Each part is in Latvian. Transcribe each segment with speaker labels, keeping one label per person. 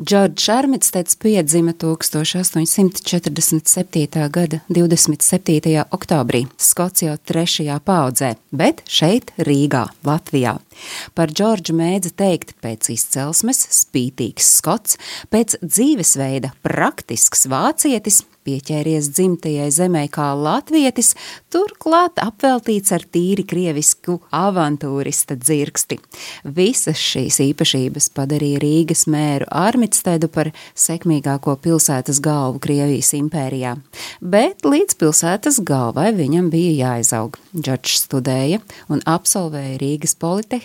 Speaker 1: Džordžs Armisteds piedzima 1847. gada 27. oktobrī Skotijā trešajā paudzē, bet šeit, Rīgā, Latvijā. Par Džordžu mēdza teikt pēc izcelsmes spītīgs skots, pēc dzīvesveida praktisks vācietis, pieķēries dzimtajai zemē kā latvietis, turklāt apveltīts ar tīri krievisku avantūrista dzirksti. Visas šīs īpašības padarīja Rīgas mēru Armitstedu par sekmīgāko pilsētas galvu Krievijas impērijā. Bet līdz pilsētas galvai viņam bija jāizaug. Džordžs studēja un absolvēja Rīgas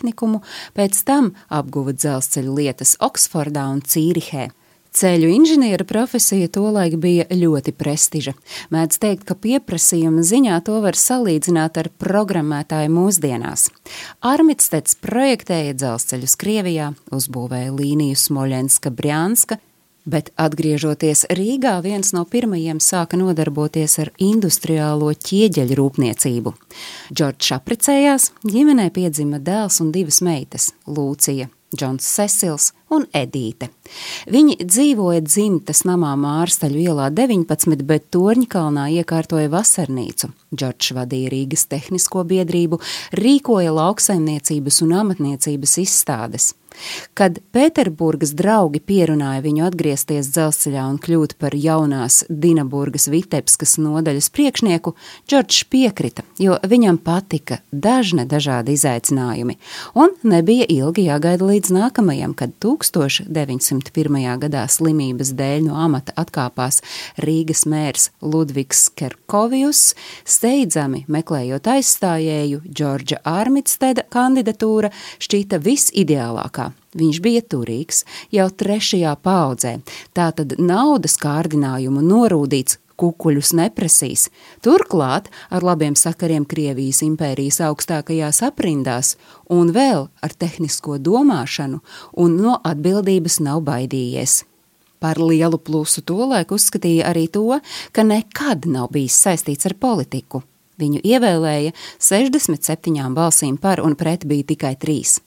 Speaker 1: politehnikumu, pēc tam apguva dzelzceļu lietas Oksfordā un Cīrihē. Ceļu inženiera profesija tolaik bija ļoti prestiža. Mēdz teikt, ka pieprasījuma ziņā to var salīdzināt ar programmētāju mūsdienās. Armitsteds projektēja dzelzceļus Krievijā, uzbūvēja līniju Smoļenska Brjanska, Bet, atgriežoties Rīgā, viens no pirmajiem sāka nodarboties ar industriālo ķieģeļu rūpniecību. Džordžs apprecējās, ģimenē piedzima dēls un divas meitas - Lūcija, Džons Sesils un Edīte. Viņi dzīvoja dzimtas namā Mārstaļu ielā 19, bet Torņkalnā iekārtoja vasarnīcu. Džordžs vadīja Rīgas tehnisko biedrību, rīkoja lauksaimniecības un amatniecības izstādes. Kad Pēterburgas draugi pierunāja viņu atgriezties dzelzceļā un kļūt par jaunās Dinaburgas Vitebskas nodaļas priekšnieku, Džordžs piekrita, jo viņam patika dažne dažādi izaicinājumi, un nebija ilgi jāgaida līdz nākamajam, kad 1901. gadā slimības dēļ no amata atkāpās Rīgas mērs Ludvigs Kerkovijus, steidzami meklējot aizstājēju, Džordža Ārmitsteda kandidatūra šķīta visideālākā. Viņš bija turīgs jau trešajā paudzē, tātad naudas kārdinājumu norūdīts kukuļus neprasīs. Turklāt ar labiem sakariem Krievijas impērijas augstākajās aprindās un vēl ar tehnisko domāšanu un no atbildības nav baidījies. Par lielu plusu tolaik uzskatīja arī to, ka nekad nav bijis saistīts ar politiku. Viņu ievēlēja 67 balsīm par un pret bija tikai 3.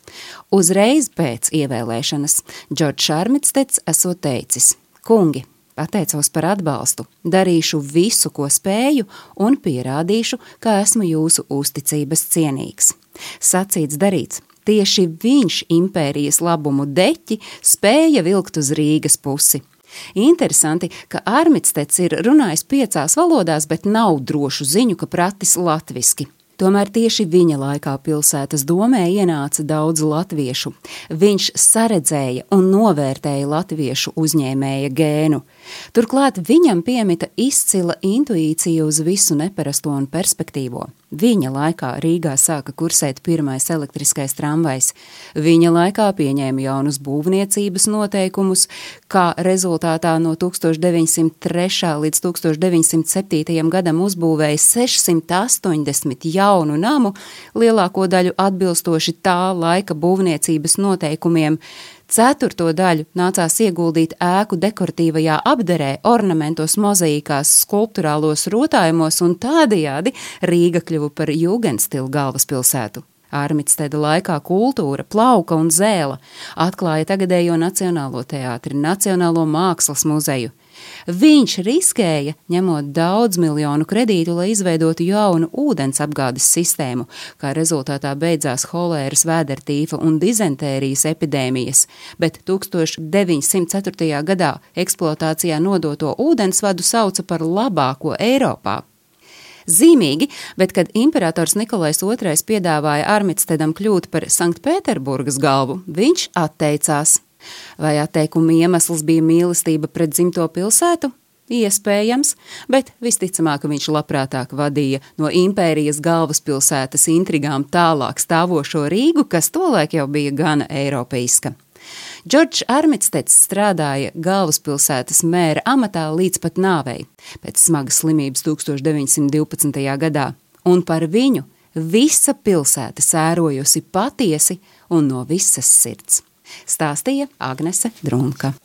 Speaker 1: Uzreiz pēc ievēlēšanas Džordžs Armitsteds esot teicis: Kungi, pateicos par atbalstu, darīšu visu, ko spēju, un pierādīšu, ka esmu jūsu uzticības cienīgs. Sacīts, darīts. Tieši viņš impērijas labumu deķi spēja vilkt uz Rīgas pusi. Interesanti, ka Armitsteds ir runājis piecās valodās, bet nav drošu ziņu, ka pratis latviski. Tomēr tieši viņa laikā pilsētas domē ienāca daudz latviešu. Viņš saredzēja un novērtēja latviešu uzņēmēja gēnu. Turklāt viņam piemita izcila intuīcija uz visu neparasto un perspektīvo. Viņa laikā Rīgā sāka kursēt pirmais elektriskais tramvajs. Viņa laikā pieņēma jaunus būvniecības noteikumus, kā rezultātā no 1903. līdz 1907. gadam uzbūvēja 680 jaunu namu, lielāko daļu atbilstoši tā laika būvniecības noteikumiem. Ceturto daļu nācās ieguldīt ēku dekoratīvajā apderē, ornamentos, mozaīkās, skulptūrālos rotājumos, un tādējādi Rīga kļuva par jūgenstilu galvaspilsētu. Armitsteda laikā kultūra, plauka un zēla atklāja tagadējo Nacionālo teātri, Nacionālo mākslas muzeju. Viņš riskēja, ņemot daudz miljonu kredītu, lai izveidotu jaunu ūdens apgādes sistēmu, kā rezultātā beidzās holēras, vēdertīfa un dizentērijas epidēmijas, bet 1904. gadā eksploatācijā nodoto ūdensvadu sauca par labāko Eiropā. Zīmīgi, bet kad imperators Nikolais II piedāvāja Armitstedam kļūt par Sanktpēterburgas galvu, viņš atteicās. Vai atteikuma iemesls bija mīlestība pret dzimto pilsētu? Iespējams, bet visticamāk viņš labprātāk vadīja no impērijas galvaspilsētas intrigām tālāk stāvošo Rīgu, kas tolaik jau bija gana eiropeiska. Džordžs Armitsteds strādāja galvaspilsētas mēra amatā līdz pat nāvei, pēc smagas slimības 1912. gadā, un par viņu visa pilsēta sērojusi patiesi un no visas sirds stāstīja Agnese Drunka.